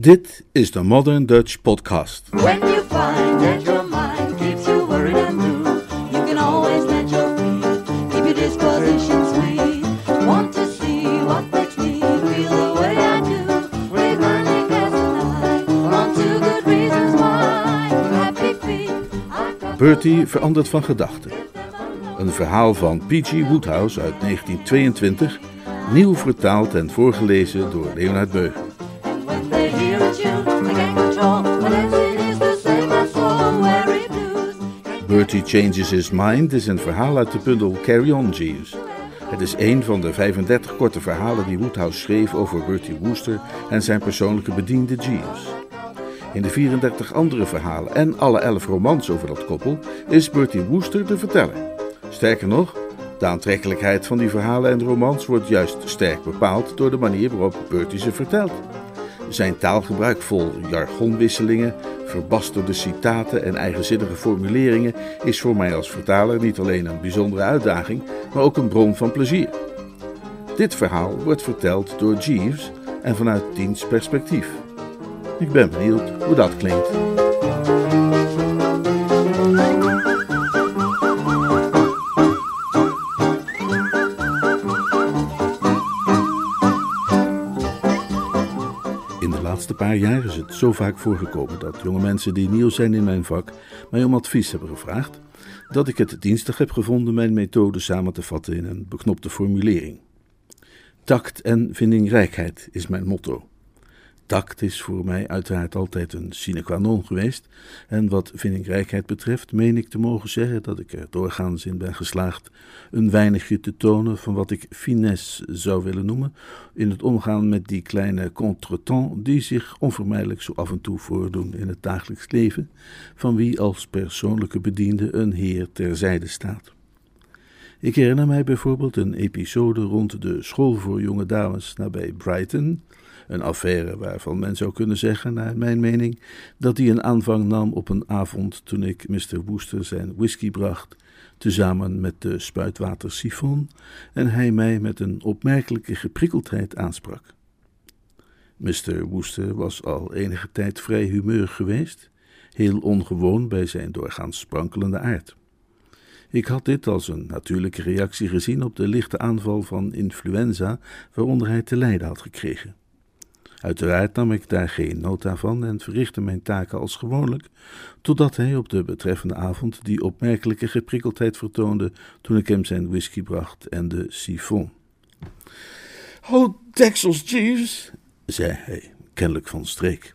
Dit is de Modern Dutch Podcast. When you find that your mind keeps you worried and blue, you can always let your feet keep your disposition sweet. Want to see what makes me feel the way I do? Read Learning as tonight on two good reasons why. Happy feet, Bertie verandert van gedachten. Een verhaal van P.G. Woodhouse uit 1922, nieuw vertaald en voorgelezen door Leonard Beuger. Bertie Changes His Mind is een verhaal uit de bundel Carry On Jeeves. Het is een van de 35 korte verhalen die Woodhouse schreef over Bertie Wooster en zijn persoonlijke bediende Jeeves. In de 34 andere verhalen en alle 11 romans over dat koppel is Bertie Wooster de verteller. Sterker nog, de aantrekkelijkheid van die verhalen en romans wordt juist sterk bepaald door de manier waarop Bertie ze vertelt. Zijn taalgebruik vol jargonwisselingen, verbasterde citaten en eigenzinnige formuleringen is voor mij als vertaler niet alleen een bijzondere uitdaging, maar ook een bron van plezier. Dit verhaal wordt verteld door Jeeves en vanuit diens perspectief. Ik ben benieuwd hoe dat klinkt. Paar jaar is het zo vaak voorgekomen dat jonge mensen die nieuw zijn in mijn vak mij om advies hebben gevraagd, dat ik het dienstig heb gevonden mijn methode samen te vatten in een beknopte formulering. Tact en vindingrijkheid is mijn motto. Tact is voor mij uiteraard altijd een sine qua non geweest. En wat vindingrijkheid betreft, meen ik te mogen zeggen dat ik er doorgaans in ben geslaagd een weinigje te tonen van wat ik finesse zou willen noemen. in het omgaan met die kleine contretemps die zich onvermijdelijk zo af en toe voordoen in het dagelijks leven. van wie als persoonlijke bediende een heer terzijde staat. Ik herinner mij bijvoorbeeld een episode rond de school voor jonge dames nabij Brighton. Een affaire waarvan men zou kunnen zeggen, naar mijn mening, dat die een aanvang nam op een avond toen ik Mr. Wooster zijn whisky bracht, tezamen met de spuitwater sifon, en hij mij met een opmerkelijke geprikkeldheid aansprak. Mr. Wooster was al enige tijd vrij humeurig geweest, heel ongewoon bij zijn doorgaans sprankelende aard. Ik had dit als een natuurlijke reactie gezien op de lichte aanval van influenza waaronder hij te lijden had gekregen. Uiteraard nam ik daar geen nota van en verrichtte mijn taken als gewoonlijk, totdat hij op de betreffende avond die opmerkelijke geprikkeldheid vertoonde toen ik hem zijn whisky bracht en de sifon. Oh, deksels, Jeeves, zei hij, kennelijk van streek.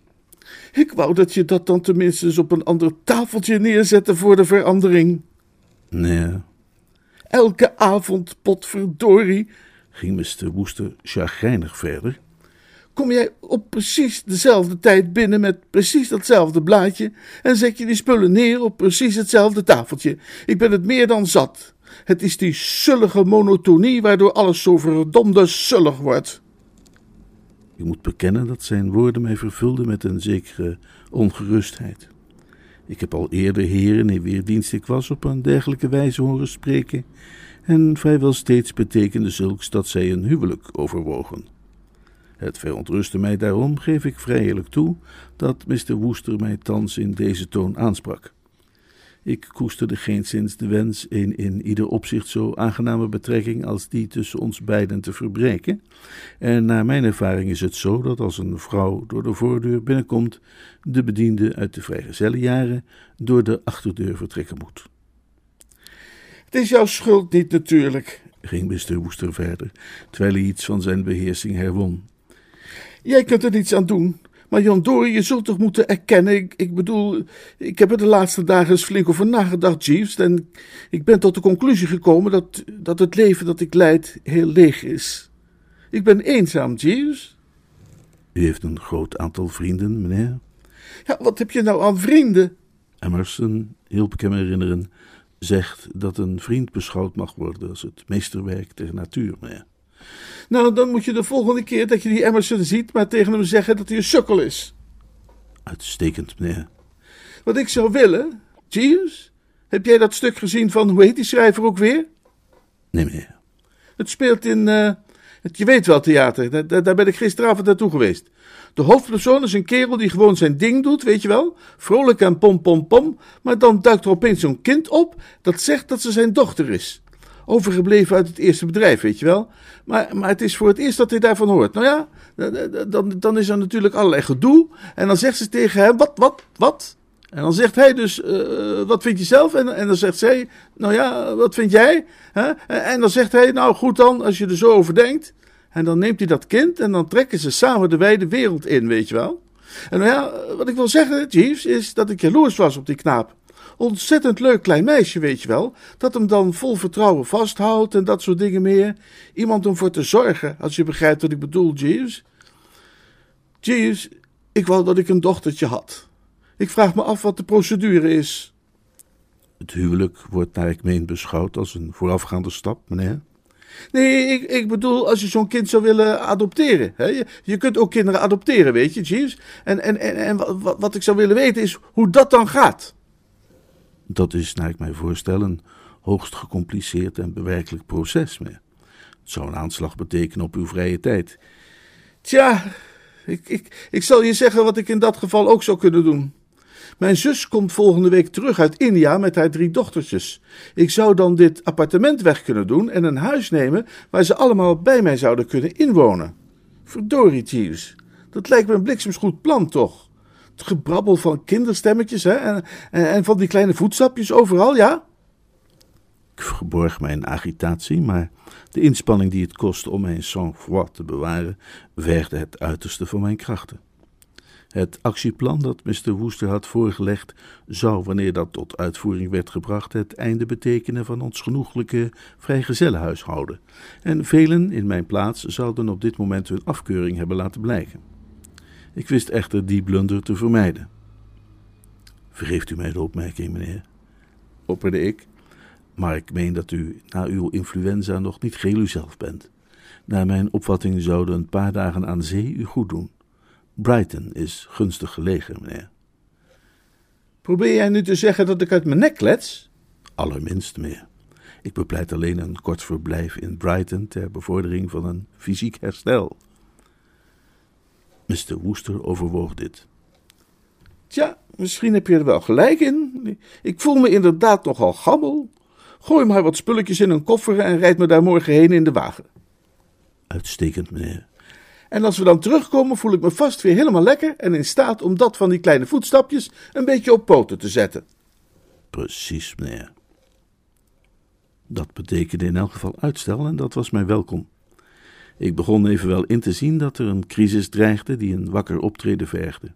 Ik wou dat je dat dan tenminste eens op een ander tafeltje neerzette voor de verandering. Nee. Elke avond, potverdorie, ging Mr. Woester chagrijnig verder. Kom jij op precies dezelfde tijd binnen met precies datzelfde blaadje en zet je die spullen neer op precies hetzelfde tafeltje. Ik ben het meer dan zat. Het is die sullige monotonie waardoor alles zo verdomde sullig wordt. Ik moet bekennen dat zijn woorden mij vervulden met een zekere ongerustheid. Ik heb al eerder heren in wier dienst ik was op een dergelijke wijze horen spreken, en vrijwel steeds betekende zulks dat zij een huwelijk overwogen. Het verontrustte mij daarom, geef ik vrij eerlijk toe, dat Mr. Wooster mij thans in deze toon aansprak. Ik koesterde geenszins de wens een in ieder opzicht zo aangename betrekking als die tussen ons beiden te verbreken, en naar mijn ervaring is het zo dat als een vrouw door de voordeur binnenkomt, de bediende uit de vrijgezellenjaren door de achterdeur vertrekken moet. Het is jouw schuld niet natuurlijk, ging Mr. Wooster verder, terwijl hij iets van zijn beheersing herwon. Jij kunt er niets aan doen. Maar Jan Dory, je zult toch moeten erkennen. Ik, ik bedoel, ik heb er de laatste dagen eens flink over nagedacht, Jeeves. En ik ben tot de conclusie gekomen dat, dat het leven dat ik leid heel leeg is. Ik ben eenzaam, Jeeves. U heeft een groot aantal vrienden, meneer. Ja, wat heb je nou aan vrienden? Emerson, hielp ik hem herinneren, zegt dat een vriend beschouwd mag worden als het meesterwerk der natuur, meneer. Nou, dan moet je de volgende keer dat je die Emerson ziet, maar tegen hem zeggen dat hij een sukkel is. Uitstekend, meneer. Wat ik zou willen, Jeeves, heb jij dat stuk gezien van, hoe heet die schrijver ook weer? Nee, meneer. Het speelt in, eh, het Je weet wel theater, daar, daar daar ben ik gisteravond naartoe geweest. De hoofdpersoon is een kerel die gewoon zijn ding doet, weet je wel? Vrolijk en pom pom pom. Maar dan duikt er opeens zo'n kind op dat zegt dat ze zijn dochter is. Overgebleven uit het eerste bedrijf, weet je wel? Maar, maar het is voor het eerst dat hij daarvan hoort. Nou ja, dan, dan is er natuurlijk allerlei gedoe. En dan zegt ze tegen hem: Wat, wat, wat? En dan zegt hij dus, uh, wat vind je zelf? En, en dan zegt zij, nou ja, wat vind jij? En dan zegt hij, nou goed dan, als je er zo over denkt. En dan neemt hij dat kind en dan trekken ze samen de wijde wereld in, weet je wel. En nou ja, wat ik wil zeggen, Jeeves, is dat ik jaloers was op die knaap. Ontzettend leuk klein meisje, weet je wel. Dat hem dan vol vertrouwen vasthoudt en dat soort dingen meer. Iemand om voor te zorgen, als je begrijpt wat ik bedoel, Jeeves. Jeeves, ik wou dat ik een dochtertje had. Ik vraag me af wat de procedure is. Het huwelijk wordt naar ik meen beschouwd als een voorafgaande stap, meneer. Nee, ik, ik bedoel, als je zo'n kind zou willen adopteren. Hè? Je, je kunt ook kinderen adopteren, weet je, Jeeves. En, en, en, en wat, wat ik zou willen weten is hoe dat dan gaat. Dat is, naar ik mij voorstel, een hoogst gecompliceerd en bewerkelijk proces. Meneer. Het zou een aanslag betekenen op uw vrije tijd. Tja, ik, ik, ik zal je zeggen wat ik in dat geval ook zou kunnen doen. Mijn zus komt volgende week terug uit India met haar drie dochtertjes. Ik zou dan dit appartement weg kunnen doen en een huis nemen waar ze allemaal bij mij zouden kunnen inwonen. Verdorie, Jeeves. Dat lijkt me een bliksemsgoed plan, toch? Gebrabbel van kinderstemmetjes hè? En, en, en van die kleine voetstapjes overal, ja? Ik verborg mijn agitatie, maar de inspanning die het kostte om mijn sang-froid te bewaren, vergde het uiterste van mijn krachten. Het actieplan dat Mr. Woester had voorgelegd, zou, wanneer dat tot uitvoering werd gebracht, het einde betekenen van ons genoeglijke vrijgezellenhuishouden. En velen in mijn plaats zouden op dit moment hun afkeuring hebben laten blijken. Ik wist echter die blunder te vermijden. Vergeeft u mij de opmerking, meneer? opperde ik. Maar ik meen dat u na uw influenza nog niet geheel uzelf bent. Naar mijn opvatting zouden een paar dagen aan zee u goed doen. Brighton is gunstig gelegen, meneer. Probeer jij nu te zeggen dat ik uit mijn nek klets? Allerminst, meneer. Ik bepleit alleen een kort verblijf in Brighton ter bevordering van een fysiek herstel. Mr. Wooster overwoog dit. Tja, misschien heb je er wel gelijk in. Ik voel me inderdaad nogal gammel. Gooi maar wat spulletjes in een koffer en rijd me daar morgen heen in de wagen. Uitstekend, meneer. En als we dan terugkomen, voel ik me vast weer helemaal lekker en in staat om dat van die kleine voetstapjes een beetje op poten te zetten. Precies, meneer. Dat betekende in elk geval uitstel en dat was mij welkom. Ik begon evenwel in te zien dat er een crisis dreigde die een wakker optreden vergde.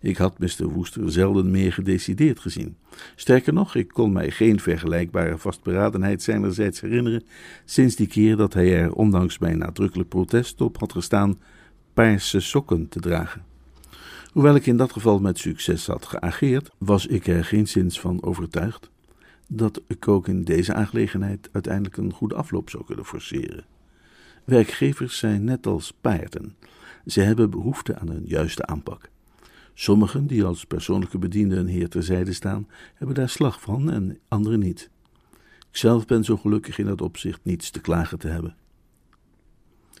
Ik had Mr. Woester zelden meer gedecideerd gezien. Sterker nog, ik kon mij geen vergelijkbare vastberadenheid zijnerzijds herinneren sinds die keer dat hij er, ondanks mijn nadrukkelijk protest, op had gestaan paarse sokken te dragen. Hoewel ik in dat geval met succes had geageerd, was ik er geen zins van overtuigd dat ik ook in deze aangelegenheid uiteindelijk een goede afloop zou kunnen forceren. Werkgevers zijn net als paarden. Ze hebben behoefte aan een juiste aanpak. Sommigen die als persoonlijke bediende een heer terzijde staan, hebben daar slag van en anderen niet. Ikzelf ben zo gelukkig in dat opzicht niets te klagen te hebben.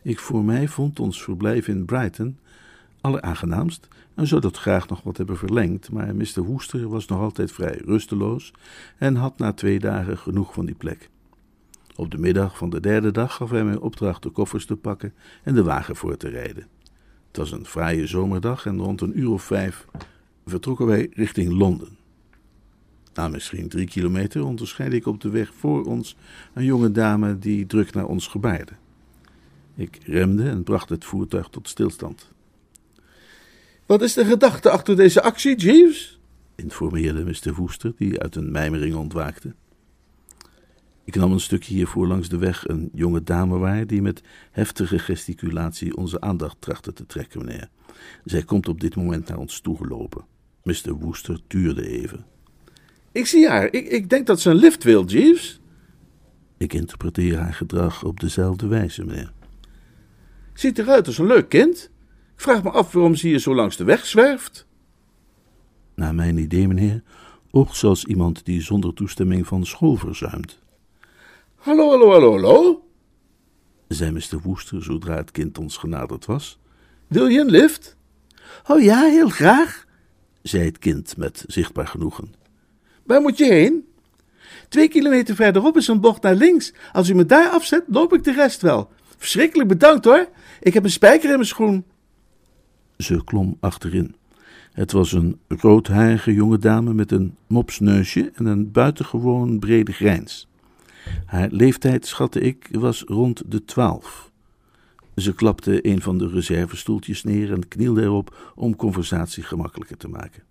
Ik voor mij vond ons verblijf in Brighton alleraangenaamst en zou dat graag nog wat hebben verlengd, maar Mr. Woester was nog altijd vrij rusteloos en had na twee dagen genoeg van die plek. Op de middag van de derde dag gaf hij mij opdracht de koffers te pakken en de wagen voor te rijden. Het was een fraaie zomerdag en rond een uur of vijf vertrokken wij richting Londen. Na misschien drie kilometer onderscheidde ik op de weg voor ons een jonge dame die druk naar ons gebaarde. Ik remde en bracht het voertuig tot stilstand. Wat is de gedachte achter deze actie, Jeeves? informeerde Mr. Woester, die uit een mijmering ontwaakte. Ik nam een stukje hiervoor langs de weg een jonge dame waar die met heftige gesticulatie onze aandacht trachtte te trekken, meneer. Zij komt op dit moment naar ons toegelopen. Mr. Wooster tuurde even. Ik zie haar. Ik, ik denk dat ze een lift wil, Jeeves. Ik interpreteer haar gedrag op dezelfde wijze, meneer. Ziet eruit als een leuk kind. Ik vraag me af waarom ze hier zo langs de weg zwerft. Naar mijn idee, meneer, oogt zoals iemand die zonder toestemming van school verzuimt. Hallo, hallo, hallo, hallo, zei Mr. Woester zodra het kind ons genaderd was. Wil je een lift? Oh ja, heel graag, zei het kind met zichtbaar genoegen. Waar moet je heen? Twee kilometer verderop is een bocht naar links. Als u me daar afzet, loop ik de rest wel. Verschrikkelijk bedankt hoor. Ik heb een spijker in mijn schoen. Ze klom achterin. Het was een roodharige jonge dame met een mopsneusje en een buitengewoon brede grijns. Haar leeftijd, schatte ik, was rond de twaalf. Ze klapte een van de reservestoeltjes neer en knielde erop om conversatie gemakkelijker te maken.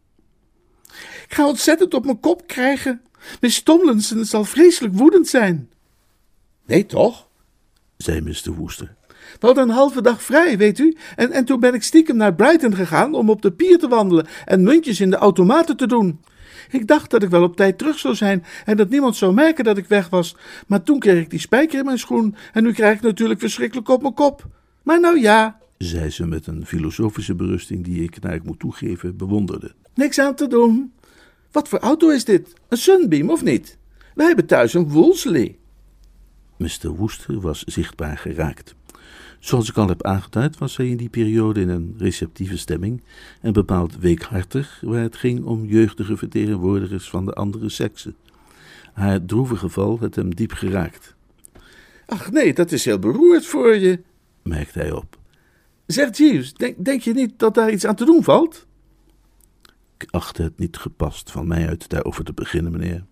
Ik ga ontzettend op mijn kop krijgen. Miss Tomlinson zal vreselijk woedend zijn. Nee, toch? zei Mr. Woester. We hadden een halve dag vrij, weet u, en, en toen ben ik stiekem naar Brighton gegaan om op de pier te wandelen en muntjes in de automaten te doen. Ik dacht dat ik wel op tijd terug zou zijn en dat niemand zou merken dat ik weg was, maar toen kreeg ik die spijker in mijn schoen en nu krijg ik natuurlijk verschrikkelijk op mijn kop. Maar nou ja, zei ze met een filosofische berusting die ik, naar ik moet toegeven, bewonderde. Niks aan te doen. Wat voor auto is dit? Een Sunbeam of niet? Wij hebben thuis een Wolseley. Mr. Woester was zichtbaar geraakt. Zoals ik al heb aangeduid, was hij in die periode in een receptieve stemming en bepaald weekhartig, waar het ging om jeugdige vertegenwoordigers van de andere sekse. Haar droeve geval had hem diep geraakt. Ach nee, dat is heel beroerd voor je, merkte hij op. Zeg Jeeves, denk, denk je niet dat daar iets aan te doen valt? Ik achtte het niet gepast van mij uit daarover te beginnen, meneer.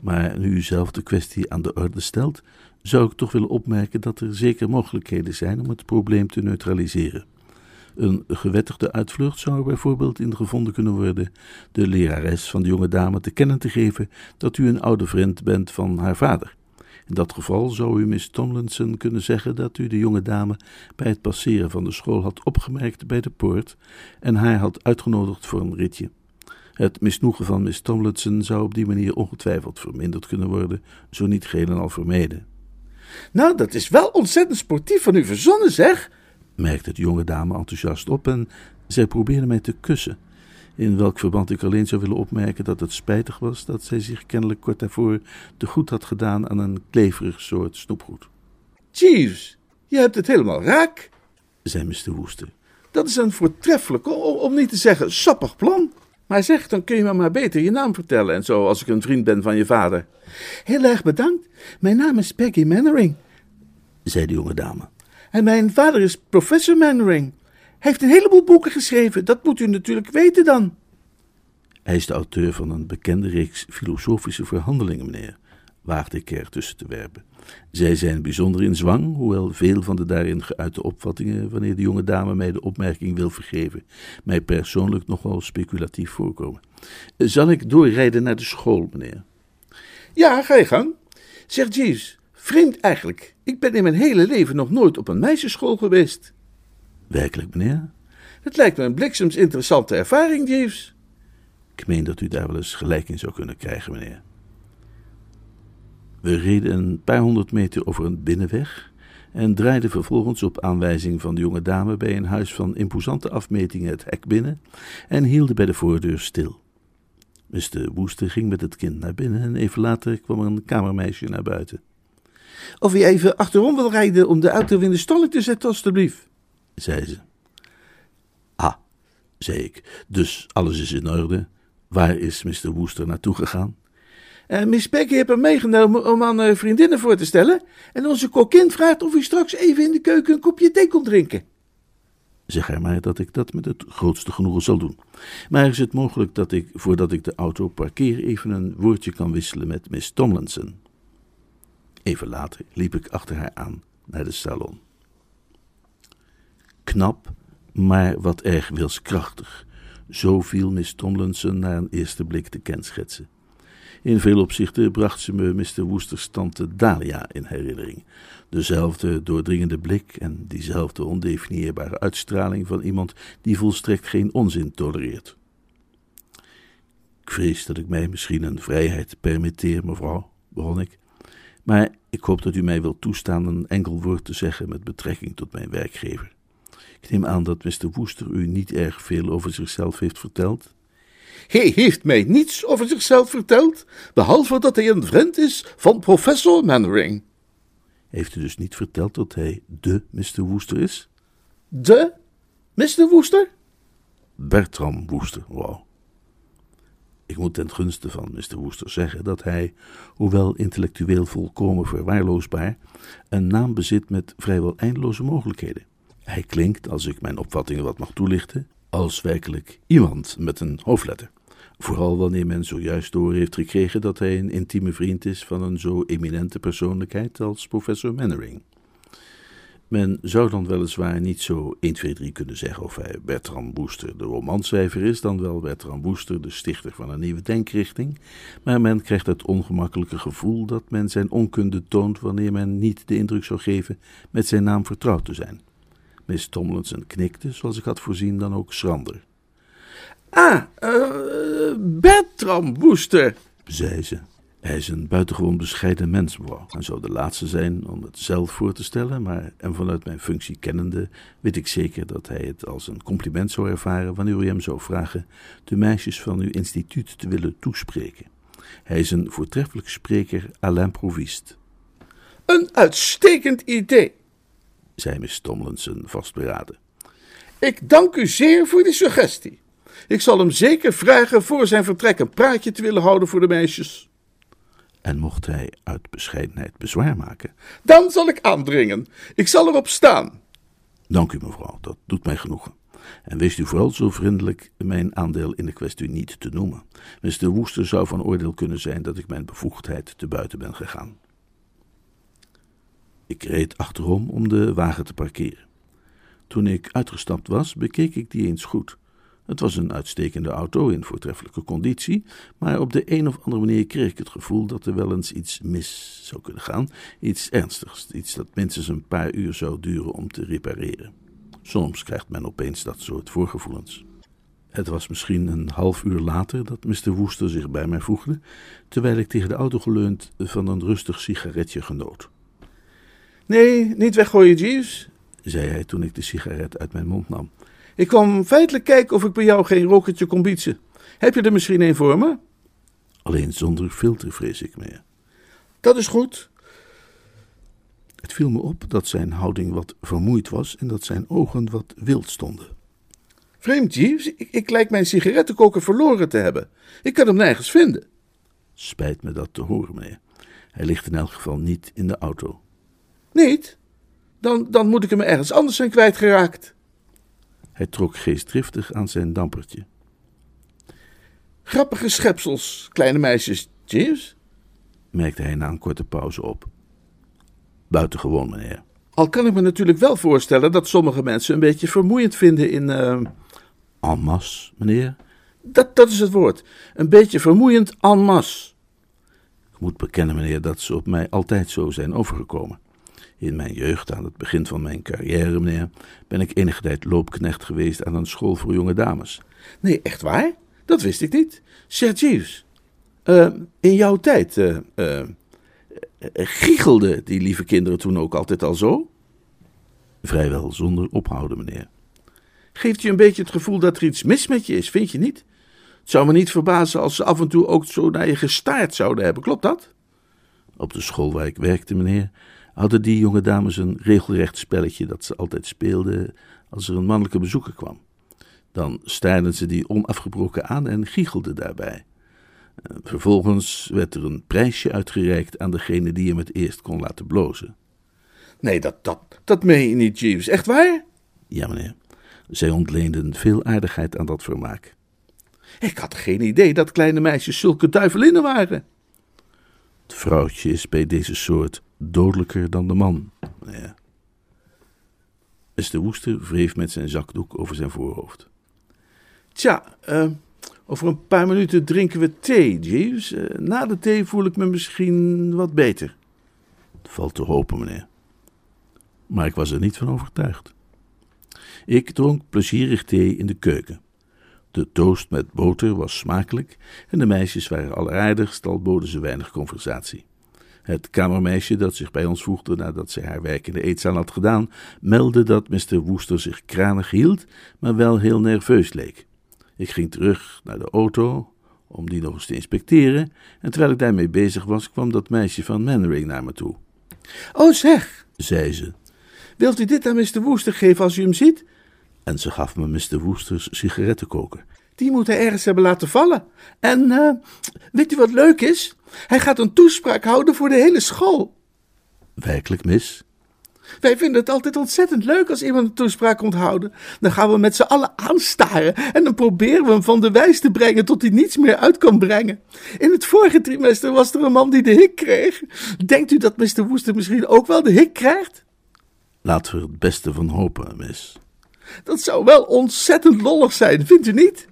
Maar nu u zelf de kwestie aan de orde stelt, zou ik toch willen opmerken dat er zeker mogelijkheden zijn om het probleem te neutraliseren. Een gewettigde uitvlucht zou bijvoorbeeld ingevonden kunnen worden de lerares van de jonge dame te kennen te geven dat u een oude vriend bent van haar vader. In dat geval zou u Miss Tomlinson kunnen zeggen dat u de jonge dame bij het passeren van de school had opgemerkt bij de poort en haar had uitgenodigd voor een ritje. Het misnoegen van Miss Tomlinson zou op die manier ongetwijfeld verminderd kunnen worden, zo niet geheel en al vermeden. Nou, dat is wel ontzettend sportief van u verzonnen, zeg, merkte het jonge dame enthousiast op en zij probeerde mij te kussen. In welk verband ik alleen zou willen opmerken dat het spijtig was dat zij zich kennelijk kort daarvoor te goed had gedaan aan een kleverig soort snoepgoed. Jeeves, je hebt het helemaal raak, zei Mr. Woester. Dat is een voortreffelijk, om niet te zeggen sappig plan. Maar zeg, dan kun je me maar beter je naam vertellen en zo, als ik een vriend ben van je vader. Heel erg bedankt. Mijn naam is Peggy Mannering, zei de jonge dame. En mijn vader is professor Mannering. Hij heeft een heleboel boeken geschreven, dat moet u natuurlijk weten dan. Hij is de auteur van een bekende reeks filosofische verhandelingen, meneer, waagde ik er tussen te werpen. Zij zijn bijzonder in zwang, hoewel veel van de daarin geuite opvattingen, wanneer de jonge dame mij de opmerking wil vergeven, mij persoonlijk nogal speculatief voorkomen. Zal ik doorrijden naar de school, meneer? Ja, ga je gang. Zeg Jeeves, vreemd eigenlijk. Ik ben in mijn hele leven nog nooit op een meisjesschool geweest. Werkelijk, meneer? Het lijkt me een bliksems interessante ervaring, Jeeves. Ik meen dat u daar wel eens gelijk in zou kunnen krijgen, meneer. We reden een paar honderd meter over een binnenweg en draaiden vervolgens op aanwijzing van de jonge dame bij een huis van imposante afmetingen het hek binnen en hielden bij de voordeur stil. Mr. Woester ging met het kind naar binnen en even later kwam er een kamermeisje naar buiten. Of je even achterom wil rijden om de auto in de stalling te zetten, alstublieft, zei ze. Ah, zei ik, dus alles is in orde. Waar is Mr. Woester naartoe gegaan? Uh, Miss Peggy heeft hem meegenomen om aan uh, vriendinnen voor te stellen. En onze kokkin vraagt of u straks even in de keuken een kopje thee komt drinken. Zeg haar maar dat ik dat met het grootste genoegen zal doen. Maar is het mogelijk dat ik, voordat ik de auto parkeer, even een woordje kan wisselen met Miss Tomlinson? Even later liep ik achter haar aan naar de salon. Knap, maar wat erg wilskrachtig. Zo viel Miss Tomlinson na een eerste blik te kenschetsen. In veel opzichten bracht ze me Mr. Woesters tante Dahlia in herinnering. Dezelfde doordringende blik en diezelfde ondefinieerbare uitstraling van iemand die volstrekt geen onzin tolereert. Ik vrees dat ik mij misschien een vrijheid permitteer, mevrouw, begon ik. Maar ik hoop dat u mij wilt toestaan een enkel woord te zeggen met betrekking tot mijn werkgever. Ik neem aan dat Mr. Woester u niet erg veel over zichzelf heeft verteld. Hij heeft mij niets over zichzelf verteld, behalve dat hij een vriend is van professor Mannering. Heeft u dus niet verteld dat hij de Mr. Woester is? De Mr. Woester? Bertram Woester wou. Ik moet ten gunste van Mr. Woester zeggen dat hij, hoewel intellectueel volkomen verwaarloosbaar, een naam bezit met vrijwel eindeloze mogelijkheden. Hij klinkt, als ik mijn opvattingen wat mag toelichten, als werkelijk iemand met een hoofdletter. Vooral wanneer men zojuist door heeft gekregen dat hij een intieme vriend is van een zo eminente persoonlijkheid als professor Mannering. Men zou dan weliswaar niet zo 1, 2, 3 kunnen zeggen of hij Bertram Booster de romanschrijver is, dan wel Bertram Booster de stichter van een nieuwe denkrichting, maar men krijgt het ongemakkelijke gevoel dat men zijn onkunde toont wanneer men niet de indruk zou geven met zijn naam vertrouwd te zijn. Miss Tomlinson knikte, zoals ik had voorzien, dan ook schrander. Ah, uh, Bertram Booster, zei ze. Hij is een buitengewoon bescheiden mens, mevrouw, en zou de laatste zijn om het zelf voor te stellen, maar en vanuit mijn functie kennende weet ik zeker dat hij het als een compliment zou ervaren wanneer u hem zou vragen de meisjes van uw instituut te willen toespreken. Hij is een voortreffelijk spreker à l'improviste. Een uitstekend idee, zei Miss Tomlinson vastberaden. Ik dank u zeer voor die suggestie. Ik zal hem zeker vragen voor zijn vertrek een praatje te willen houden voor de meisjes. En mocht hij uit bescheidenheid bezwaar maken, dan zal ik aandringen. Ik zal erop staan. Dank u, mevrouw, dat doet mij genoegen. En wees u vooral zo vriendelijk mijn aandeel in de kwestie niet te noemen. Mr. Woester zou van oordeel kunnen zijn dat ik mijn bevoegdheid te buiten ben gegaan. Ik reed achterom om de wagen te parkeren. Toen ik uitgestapt was, bekeek ik die eens goed. Het was een uitstekende auto in voortreffelijke conditie, maar op de een of andere manier kreeg ik het gevoel dat er wel eens iets mis zou kunnen gaan. Iets ernstigs, iets dat minstens een paar uur zou duren om te repareren. Soms krijgt men opeens dat soort voorgevoelens. Het was misschien een half uur later dat Mr. Woester zich bij mij voegde, terwijl ik tegen de auto geleund van een rustig sigaretje genoot. Nee, niet weggooien, Jeeves, zei hij toen ik de sigaret uit mijn mond nam. Ik kwam feitelijk kijken of ik bij jou geen rokertje kon bietsen. Heb je er misschien een voor me? Alleen zonder filter, vrees ik meer. Dat is goed. Het viel me op dat zijn houding wat vermoeid was en dat zijn ogen wat wild stonden. Vreemd, Jeeves. Ik, ik lijk mijn sigarettenkoker verloren te hebben. Ik kan hem nergens vinden. Spijt me dat te horen, meneer. Hij ligt in elk geval niet in de auto. Niet? Dan, dan moet ik hem ergens anders zijn kwijtgeraakt. Hij trok geestdriftig aan zijn dampertje. Grappige schepsels, kleine meisjes, Jeeves, merkte hij na een korte pauze op. Buitengewoon, meneer. Al kan ik me natuurlijk wel voorstellen dat sommige mensen een beetje vermoeiend vinden in. Uh... En masse, meneer? Dat, dat is het woord. Een beetje vermoeiend en masse. Ik moet bekennen, meneer, dat ze op mij altijd zo zijn overgekomen. In mijn jeugd, aan het begin van mijn carrière, meneer, ben ik enige tijd loopknecht geweest aan een school voor jonge dames. Nee, echt waar? Dat wist ik niet. Sir Jeeves, uh, in jouw tijd, uh, giechelden die lieve kinderen toen ook altijd al zo? Vrijwel zonder ophouden, meneer. Geeft je een beetje het gevoel dat er iets mis met je is, vind je niet? Het zou me niet verbazen als ze af en toe ook zo naar je gestaard zouden hebben, klopt dat? Op de school waar ik werkte, meneer, hadden die jonge dames een regelrecht spelletje dat ze altijd speelden als er een mannelijke bezoeker kwam. Dan staarden ze die onafgebroken aan en giechelden daarbij. Eh, vervolgens werd er een prijsje uitgereikt aan degene die hem het eerst kon laten blozen. Nee, dat, dat, dat meen je niet, Jeeves. Echt waar? Ja, meneer. Zij ontleenden veel aardigheid aan dat vermaak. Ik had geen idee dat kleine meisjes zulke duivelinnen waren. Het vrouwtje is bij deze soort dodelijker dan de man. Ja. Mr. Woester wreef met zijn zakdoek over zijn voorhoofd. Tja, uh, over een paar minuten drinken we thee, Jeeves. Uh, na de thee voel ik me misschien wat beter. Het valt te hopen, meneer. Maar ik was er niet van overtuigd. Ik dronk plezierig thee in de keuken. De toast met boter was smakelijk en de meisjes waren alleraardigst, al boden ze weinig conversatie. Het kamermeisje dat zich bij ons voegde nadat zij haar werk in de eetzaal had gedaan, meldde dat Mr. Woester zich kranig hield, maar wel heel nerveus leek. Ik ging terug naar de auto om die nog eens te inspecteren, en terwijl ik daarmee bezig was, kwam dat meisje van Mannering naar me toe. Oh zeg, zei ze, wilt u dit aan Mr. Woester geven als u hem ziet? En ze gaf me Mr. Woesters sigarettenkoker. Die moet hij ergens hebben laten vallen. En eh, weet u wat leuk is? Hij gaat een toespraak houden voor de hele school. Werkelijk, mis? Wij vinden het altijd ontzettend leuk als iemand een toespraak komt houden. Dan gaan we met z'n allen aanstaren en dan proberen we hem van de wijs te brengen tot hij niets meer uit kan brengen. In het vorige trimester was er een man die de hik kreeg. Denkt u dat Mr. Woester misschien ook wel de hik krijgt? Laten we het beste van hopen, mis. Dat zou wel ontzettend lollig zijn, vindt u niet?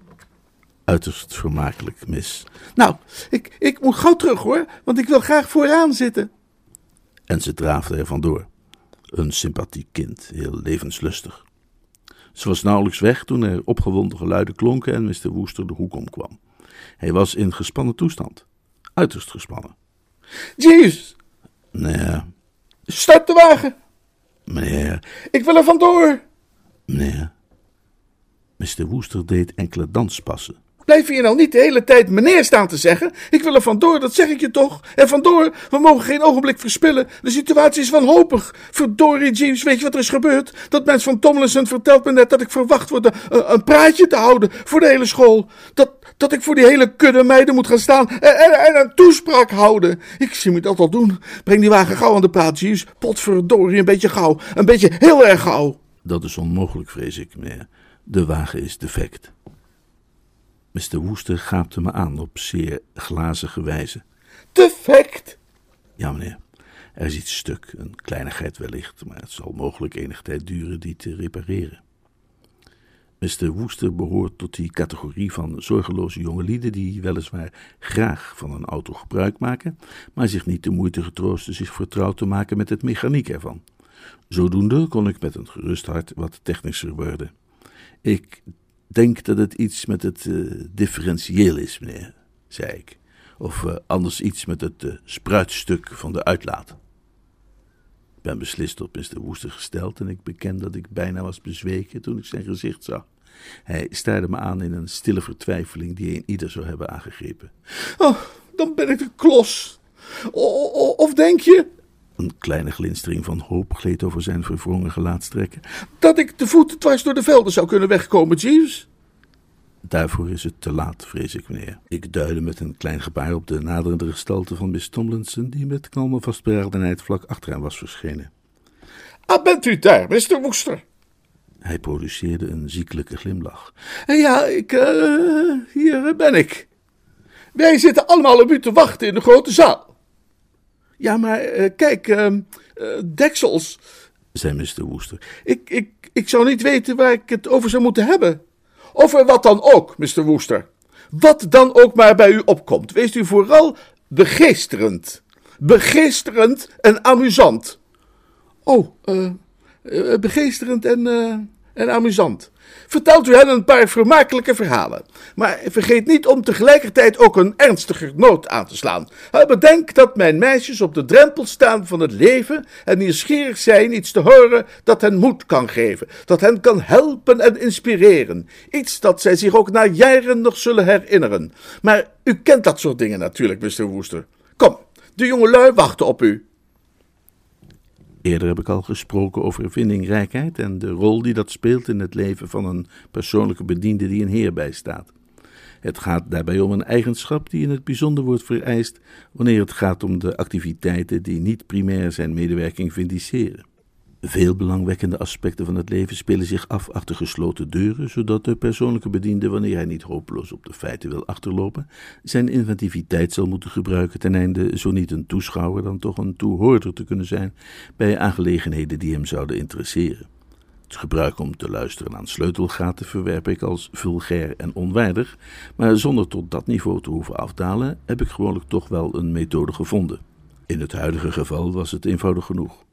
Uiterst vermakelijk, mis. Nou, ik, ik moet gauw terug hoor, want ik wil graag vooraan zitten. En ze draafde er vandoor. Een sympathiek kind, heel levenslustig. Ze was nauwelijks weg toen er opgewonden geluiden klonken en Mr. Woester de hoek omkwam. Hij was in gespannen toestand. Uiterst gespannen. Jeeves, Nee, start de wagen. meneer, Ik wil er vandoor. meneer. Mr. Woester deed enkele danspassen. Blijf je nou niet de hele tijd meneer staan te zeggen? Ik wil er vandoor, dat zeg ik je toch. En vandoor, we mogen geen ogenblik verspillen. De situatie is wanhopig. Verdorie, James, weet je wat er is gebeurd? Dat mens van Tomlinson vertelt me net dat ik verwacht word een, een praatje te houden voor de hele school. Dat, dat ik voor die hele kudde meiden moet gaan staan en, en, en een toespraak houden. Ik zie me dat al doen. Breng die wagen gauw aan de praat, James. Potverdorie, een beetje gauw. Een beetje heel erg gauw. Dat is onmogelijk, vrees ik, meneer. De wagen is defect. Mr. Woester gaapte me aan op zeer glazige wijze. Defect. Ja, meneer. Er is iets stuk, een kleinigheid wellicht, maar het zal mogelijk enige tijd duren die te repareren. Mr. Woester behoort tot die categorie van zorgeloze jongelieden die weliswaar graag van een auto gebruik maken, maar zich niet de moeite getroosten zich vertrouwd te maken met het mechaniek ervan. Zodoende kon ik met een gerust hart wat technischer worden. Ik denk dat het iets met het eh, differentieel is, meneer, zei ik. Of eh, anders iets met het eh, spruitstuk van de uitlaat. Ik ben beslist op Mr. Woester gesteld en ik beken dat ik bijna was bezweken toen ik zijn gezicht zag. Hij staarde me aan in een stille vertwijfeling die een ieder zou hebben aangegrepen. Oh, dan ben ik de klos. Of denk je Een kleine glinstering van hoop gleed over zijn verwrongen gelaatstrekken. dat ik te voet dwars door de velden zou kunnen wegkomen, Jeeves? Daarvoor is het te laat, vrees ik, meneer. Ik duidde met een klein gebaar op de naderende gestalte van Miss Tomlinson, die met kalme vastberadenheid vlak achter hem was verschenen. Ah, bent u daar, Mr. Woester? Hij produceerde een ziekelijke glimlach. Ja, ik, eh, hier ben ik. Wij zitten allemaal op u te wachten in de grote zaal. Ja, maar eh, kijk, ehm, eh, deksels. zei Mr. Woester. Ik, ik, ik zou niet weten waar ik het over zou moeten hebben. Over wat dan ook, Mr. Woester. Wat dan ook maar bij u opkomt. Wees u vooral begeesterend. Begeesterend en amusant. Oh, eh, eh, begeesterend en, en amusant. Vertelt u hen een paar vermakelijke verhalen. Maar vergeet niet om tegelijkertijd ook een ernstiger noot aan te slaan. Bedenk dat mijn meisjes op de drempel staan van het leven en nieuwsgierig zijn iets te horen dat hen moed kan geven, dat hen kan helpen en inspireren. Iets dat zij zich ook na jaren nog zullen herinneren. Maar u kent dat soort dingen natuurlijk, Mr. Woester. Kom, de jongelui wachten op u. Eerder heb ik al gesproken over vindingrijkheid en de rol die dat speelt in het leven van een persoonlijke bediende die een heer bijstaat. Het gaat daarbij om een eigenschap die in het bijzonder wordt vereist wanneer het gaat om de activiteiten die niet primair zijn medewerking vindiceren. Veel belangwekkende aspecten van het leven spelen zich af achter gesloten deuren, zodat de persoonlijke bediende, wanneer hij niet hopeloos op de feiten wil achterlopen, zijn inventiviteit zal moeten gebruiken ten einde zo niet een toeschouwer dan toch een toehoorder te kunnen zijn bij aangelegenheden die hem zouden interesseren. Het gebruik om te luisteren aan sleutelgaten verwerp ik als vulgair en onwaardig, maar zonder tot dat niveau te hoeven afdalen, heb ik gewoonlijk toch wel een methode gevonden. In het huidige geval was het eenvoudig genoeg.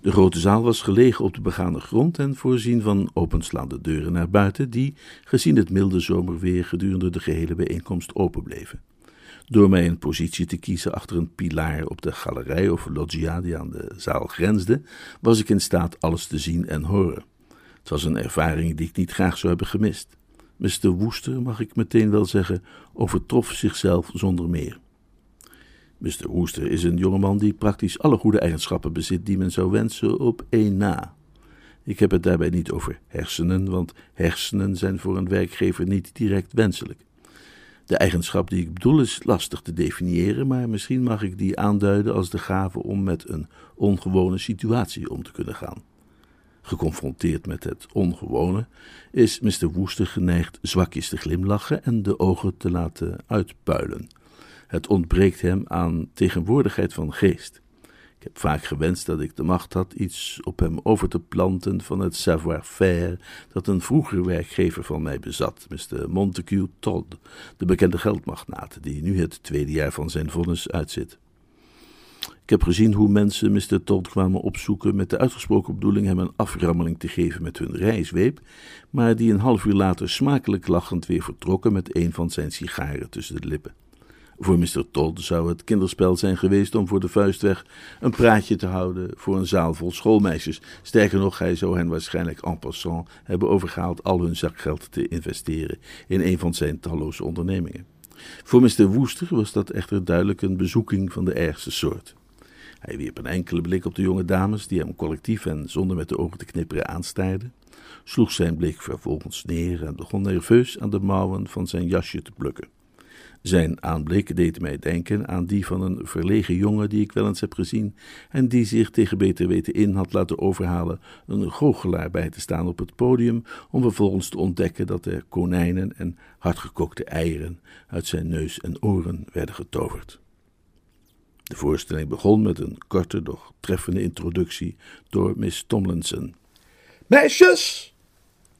De grote zaal was gelegen op de begane grond en voorzien van openslaande deuren naar buiten, die, gezien het milde zomerweer, gedurende de gehele bijeenkomst open bleven. Door mij een positie te kiezen achter een pilaar op de galerij of loggia die aan de zaal grensde, was ik in staat alles te zien en horen. Het was een ervaring die ik niet graag zou hebben gemist. Mr. Woester, mag ik meteen wel zeggen, overtrof zichzelf zonder meer. Mr. Woester is een jongeman die praktisch alle goede eigenschappen bezit die men zou wensen op één na. Ik heb het daarbij niet over hersenen, want hersenen zijn voor een werkgever niet direct wenselijk. De eigenschap die ik bedoel is lastig te definiëren, maar misschien mag ik die aanduiden als de gave om met een ongewone situatie om te kunnen gaan. Geconfronteerd met het ongewone is Mr. Woester geneigd zwakjes te glimlachen en de ogen te laten uitpuilen. Het ontbreekt hem aan tegenwoordigheid van geest. Ik heb vaak gewenst dat ik de macht had iets op hem over te planten van het savoir-faire dat een vroegere werkgever van mij bezat, Mr. Montague Todd, de bekende geldmagnaat, die nu het tweede jaar van zijn vonnis uitzit. Ik heb gezien hoe mensen Mr. Todd kwamen opzoeken met de uitgesproken bedoeling hem een aframmeling te geven met hun rijzweep, maar die een half uur later smakelijk lachend weer vertrokken met een van zijn sigaren tussen de lippen. Voor Mr. Todd zou het kinderspel zijn geweest om voor de vuistweg een praatje te houden voor een zaal vol schoolmeisjes. Sterker nog, hij zou hen waarschijnlijk en passant hebben overgehaald al hun zakgeld te investeren in een van zijn talloze ondernemingen. Voor Mr. Woester was dat echter duidelijk een bezoeking van de ergste soort. Hij wierp een enkele blik op de jonge dames, die hem collectief en zonder met de ogen te knipperen aanstaarden, sloeg zijn blik vervolgens neer en begon nerveus aan de mouwen van zijn jasje te plukken. Zijn aanblik deed mij denken aan die van een verlegen jongen die ik wel eens heb gezien en die zich tegen beter weten in had laten overhalen een goochelaar bij te staan op het podium om vervolgens te ontdekken dat er konijnen en hardgekookte eieren uit zijn neus en oren werden getoverd. De voorstelling begon met een korte, doch treffende introductie door Miss Tomlinson. Meisjes,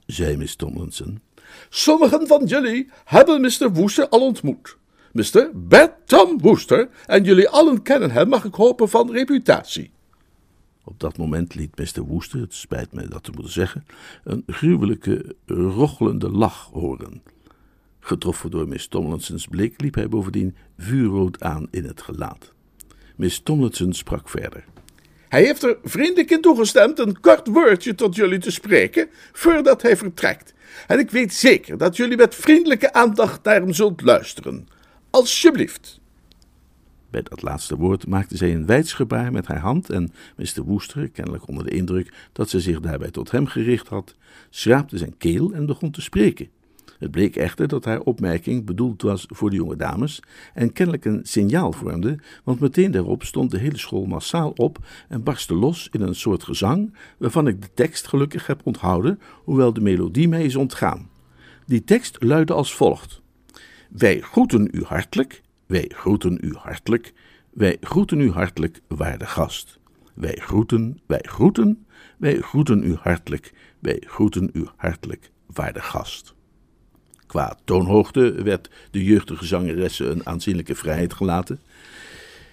zei Miss Tomlinson, sommigen van jullie hebben Mr. Woester al ontmoet. Mr. Bertram Woester, en jullie allen kennen hem, mag ik hopen, van reputatie. Op dat moment liet Mr. Woester, het spijt me dat te moeten zeggen, een gruwelijke, rochelende lach horen. Getroffen door Miss Tomlinsons blik liep hij bovendien vuurrood aan in het gelaat. Miss Tomlinson sprak verder. Hij heeft er vriendelijk in toegestemd een kort woordje tot jullie te spreken voordat hij vertrekt. En ik weet zeker dat jullie met vriendelijke aandacht naar hem zult luisteren. Alsjeblieft. Bij dat laatste woord maakte zij een wijdsgebaar met haar hand en Mr. Woester, kennelijk onder de indruk dat ze zich daarbij tot hem gericht had, schraapte zijn keel en begon te spreken. Het bleek echter dat haar opmerking bedoeld was voor de jonge dames en kennelijk een signaal vormde, want meteen daarop stond de hele school massaal op en barstte los in een soort gezang, waarvan ik de tekst gelukkig heb onthouden, hoewel de melodie mij is ontgaan. Die tekst luidde als volgt: Wij groeten u hartelijk, wij groeten u hartelijk, wij groeten u hartelijk, waarde gast. Wij groeten, wij groeten, wij groeten u hartelijk, wij groeten u hartelijk, waarde gast. Qua toonhoogte werd de jeugdige zangeresse een aanzienlijke vrijheid gelaten.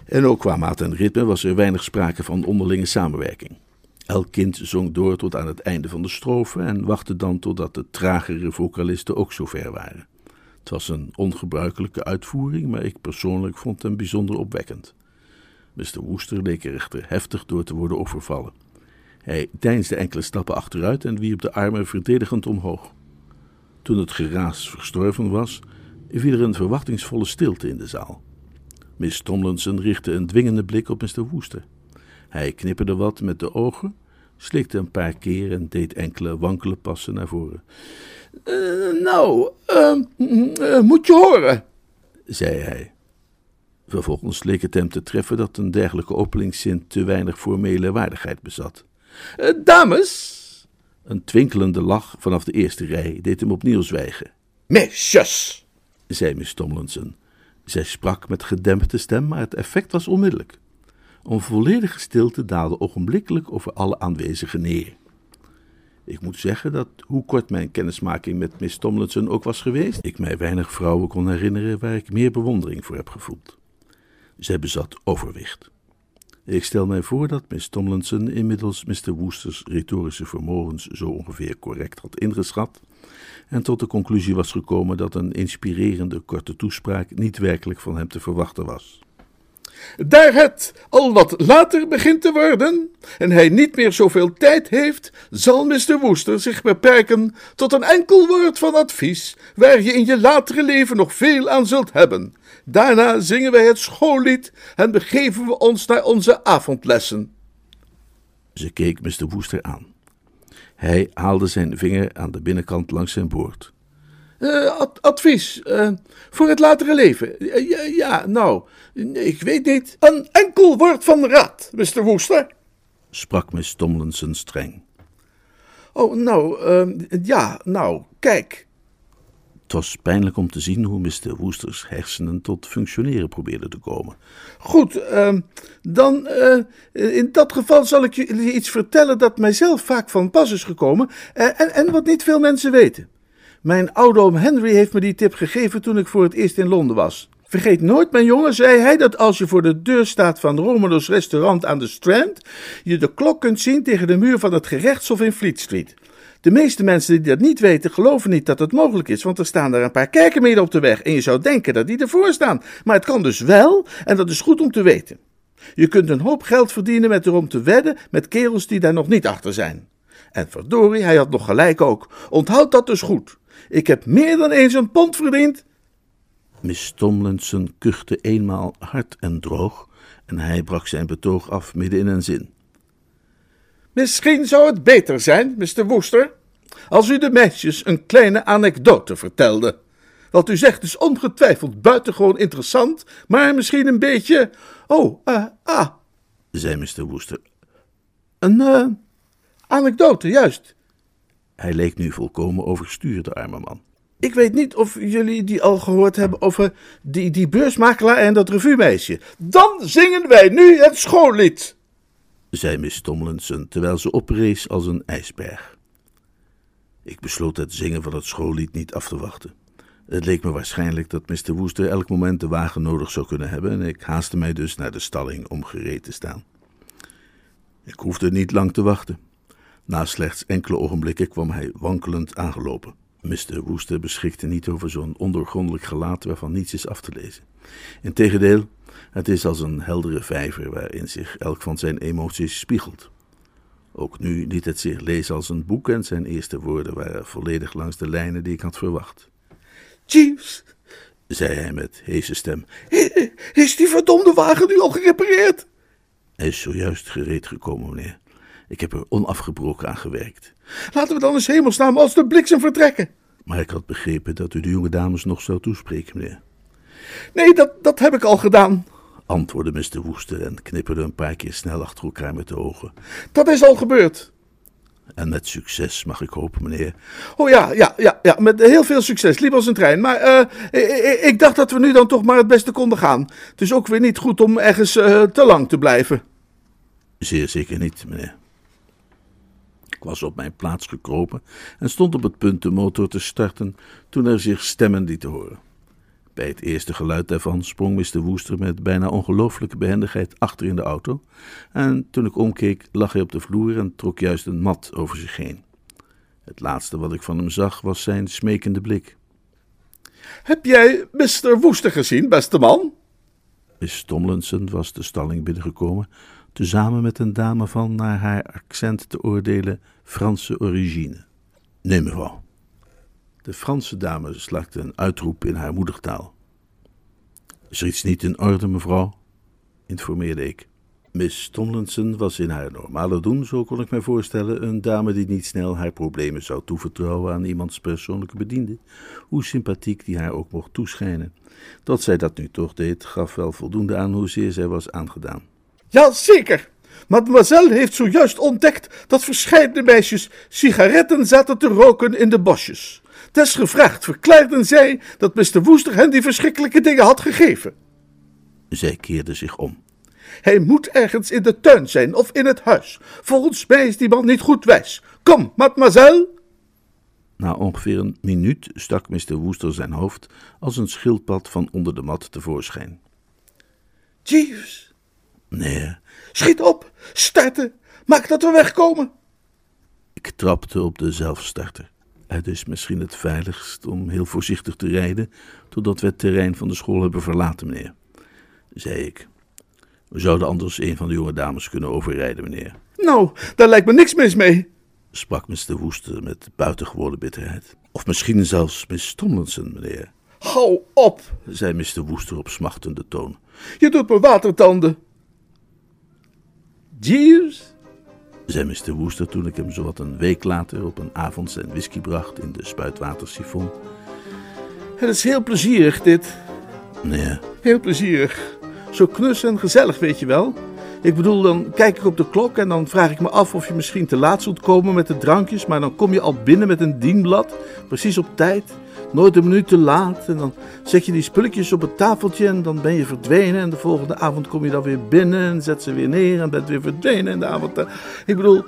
En ook qua maat en ritme was er weinig sprake van onderlinge samenwerking. Elk kind zong door tot aan het einde van de strofe en wachtte dan totdat de tragere vocalisten ook zover waren. Het was een ongebruikelijke uitvoering, maar ik persoonlijk vond hem bijzonder opwekkend. Mr. Woester leek er echter heftig door te worden overvallen. Hij deinsde enkele stappen achteruit en wierp de armen verdedigend omhoog. Toen het geraas verstorven was, viel er een verwachtingsvolle stilte in de zaal. Miss Tomlinson richtte een dwingende blik op Mr. Woester. Hij knipperde wat met de ogen, slikte een paar keer en deed enkele wankele passen naar voren. Uh, nou, uh, uh, moet je horen, zei hij. Vervolgens leek het hem te treffen dat een dergelijke openingszin te weinig formele waardigheid bezat. dames, een twinkelende lach vanaf de eerste rij deed hem opnieuw zwijgen. Meisjes, zei Miss Tomlinson. Zij sprak met gedempte stem, maar het effect was onmiddellijk. Een volledige stilte daalde ogenblikkelijk over alle aanwezigen neer. Ik moet zeggen dat, hoe kort mijn kennismaking met Miss Tomlinson ook was geweest, ik mij weinig vrouwen kon herinneren waar ik meer bewondering voor heb gevoeld. Zij bezat overwicht. Ik stel mij voor dat Miss Tomlinson inmiddels Mr. Woesters retorische vermogens zo ongeveer correct had ingeschat en tot de conclusie was gekomen dat een inspirerende korte toespraak niet werkelijk van hem te verwachten was. Daar het al wat later begint te worden en hij niet meer zoveel tijd heeft, zal Mr. Woester zich beperken tot een enkel woord van advies, waar je in je latere leven nog veel aan zult hebben. Daarna zingen wij het schoollied en begeven we ons naar onze avondlessen. Ze keek Mr. Woester aan. Hij haalde zijn vinger aan de binnenkant langs zijn boord. Eh, ad- advies eh, voor het latere leven. Eh, ja, ja, nou, ik weet niet. Een enkel woord van raad, Mr. Woester. sprak Miss Tomlinson streng. Oh, nou, eh, ja, nou, kijk. Het was pijnlijk om te zien hoe Mr. Woesters hersenen tot functioneren probeerden te komen. Goed, ehm, dan in dat geval zal ik jullie iets vertellen dat mijzelf vaak van pas is gekomen en, en wat niet veel mensen weten. Mijn oude oom Henry heeft me die tip gegeven toen ik voor het eerst in Londen was. Vergeet nooit, mijn jongen, zei hij, dat als je voor de deur staat van Romulus restaurant aan de Strand, je de klok kunt zien tegen de muur van het gerechtshof in Fleet Street. De meeste mensen die dat niet weten, geloven niet dat het mogelijk is, want er staan daar een paar kerken op de weg en je zou denken dat die ervoor staan. Maar het kan dus wel en dat is goed om te weten. Je kunt een hoop geld verdienen met erom te wedden met kerels die daar nog niet achter zijn. En verdorie, hij had nog gelijk ook. Onthoud dat dus goed. Ik heb meer dan eens een pond verdiend. Miss Tomlinson kuchte eenmaal hard en droog en hij brak zijn betoog af midden in een zin. Misschien zou het beter zijn, Mr. Woester, als u de meisjes een kleine anekdote vertelde. Wat u zegt is ongetwijfeld buitengewoon interessant, maar misschien een beetje. Oh, ah, ah, zei Mr. Woester. een eh, anekdote, juist. Hij leek nu volkomen overstuur, de arme man. Ik weet niet of jullie die al gehoord hebben over die, die beursmakelaar en dat revuemeisje. Dan zingen wij nu het schoollied. zei Miss Tomlinson, terwijl ze oprees als een ijsberg. Ik besloot het zingen van het schoollied niet af te wachten. Het leek me waarschijnlijk dat Mr. Woester elk moment de wagen nodig zou kunnen hebben en ik haastte mij dus naar de stalling om gereed te staan. Ik hoefde niet lang te wachten. Na slechts enkele ogenblikken kwam hij wankelend aangelopen. Mr. Woester beschikte niet over zo'n ondoorgrondelijk gelaat waarvan niets is af te lezen. Integendeel, het is als een heldere vijver waarin zich elk van zijn emoties spiegelt. Ook nu liet het zich lezen als een boek en zijn eerste woorden waren volledig langs de lijnen die ik had verwacht. Jeeves, Zei hij met heese stem. is die verdomde wagen nu al gerepareerd? Hij is zojuist gereed gekomen, meneer. Ik heb er onafgebroken aan gewerkt. Laten we dan eens hemelsnaam als de bliksem vertrekken. Maar ik had begrepen dat u de jonge dames nog zou toespreken, meneer. Nee, dat, dat heb ik al gedaan. Antwoordde Mr. Woester en knipperde een paar keer snel achter elkaar met de ogen. Dat is al gebeurd. En met succes, mag ik hopen, meneer. Oh ja, ja, ja, ja, met heel veel succes. Liep als een trein. Maar eh, ik, dacht dat we nu dan toch maar het beste konden gaan. Het is ook weer niet goed om ergens eh, te lang te blijven. Zeer zeker niet, meneer. Ik was op mijn plaats gekropen en stond op het punt de motor te starten toen er zich stemmen lieten horen. Bij het eerste geluid daarvan sprong Mr. Woester met bijna ongelooflijke behendigheid achter in de auto en toen ik omkeek lag hij op de vloer en trok juist een mat over zich heen. Het laatste wat ik van hem zag was zijn smekende blik. Heb jij Mr. Woester gezien, beste man? Miss Tomlinson was de stalling binnengekomen, tezamen met een dame van, naar haar accent te oordelen, Franse origine. Nee, mevrouw. De Franse dame slaakte een uitroep in haar moedertaal. Is er iets niet in orde, mevrouw? informeerde ik. Miss Tomlinson was in haar normale doen, zo kon ik mij voorstellen, een dame die niet snel haar problemen zou toevertrouwen aan iemands persoonlijke bediende, hoe sympathiek die haar ook mocht toeschijnen. Dat zij dat nu toch deed, gaf wel voldoende aan hoezeer zij was aangedaan. Jazeker. Mademoiselle heeft zojuist ontdekt dat verscheidene meisjes sigaretten zaten te roken in de bosjes. Desgevraagd verklaarden zij dat Mr. Woester hen die verschrikkelijke dingen had gegeven. Zij keerde zich om. Hij moet ergens in de tuin zijn of in het huis. Volgens mij is die man niet goed wijs. Kom, mademoiselle. Na ongeveer een minuut stak Mr. Woester zijn hoofd als een schildpad van onder de mat tevoorschijn. Jeeves, Nee, schiet op, starten, maak dat we wegkomen. ik trapte op de zelfstarter. Het is misschien het veiligst om heel voorzichtig te rijden totdat we het terrein van de school hebben verlaten, meneer, zei ik. We zouden anders een van de jonge dames kunnen overrijden, meneer, Nou, daar lijkt me niks mis mee. sprak Mr. Woester met buitengewone bitterheid. Of misschien zelfs Miss Tomlinson, meneer, Hou op, zei Mr. Woester op smachtende toon. je doet me watertanden. Jeeves, zei Mr. Woester toen ik hem zowat een week later op een avond zijn whisky bracht in de spuitwatersifon. Het is heel plezierig, dit. Nee, Heel plezierig. Zo knus en gezellig, weet je wel. Ik bedoel, dan kijk ik op de klok en dan vraag ik me af of je misschien te laat zult komen met de drankjes. Maar dan kom je al binnen met een dienblad, precies op tijd. Nooit een minuut te laat. En dan zet je die spulletjes op het tafeltje en dan ben je verdwenen. En de volgende avond kom je dan weer binnen en zet ze weer neer en bent weer verdwenen in de avond. Ik bedoel,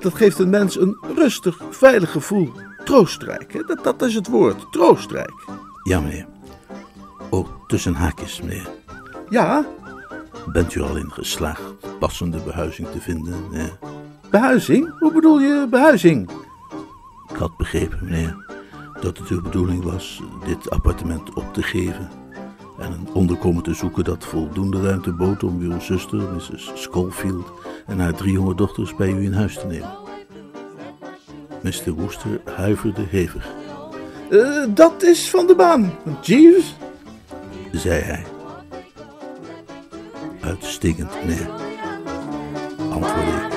dat geeft een mens een rustig, veilig gevoel. Troostrijk, hè? Dat, dat is het woord, troostrijk. ja meneer. Ook tussen haakjes, meneer. Ja, Bent u al in geslaagd passende behuizing te vinden? Nee. behuizing? Hoe bedoel je behuizing? Ik had begrepen, meneer, dat het uw bedoeling was dit appartement op te geven en een onderkomen te zoeken dat voldoende ruimte bood om uw zuster, Mrs. Schofield, en haar drie jonge dochters bij u in huis te nemen. Mr. Woester huiverde hevig, Eh, dat is van de baan, Jeeves. zei hij. Uitstekend, meneer, antwoordde ik.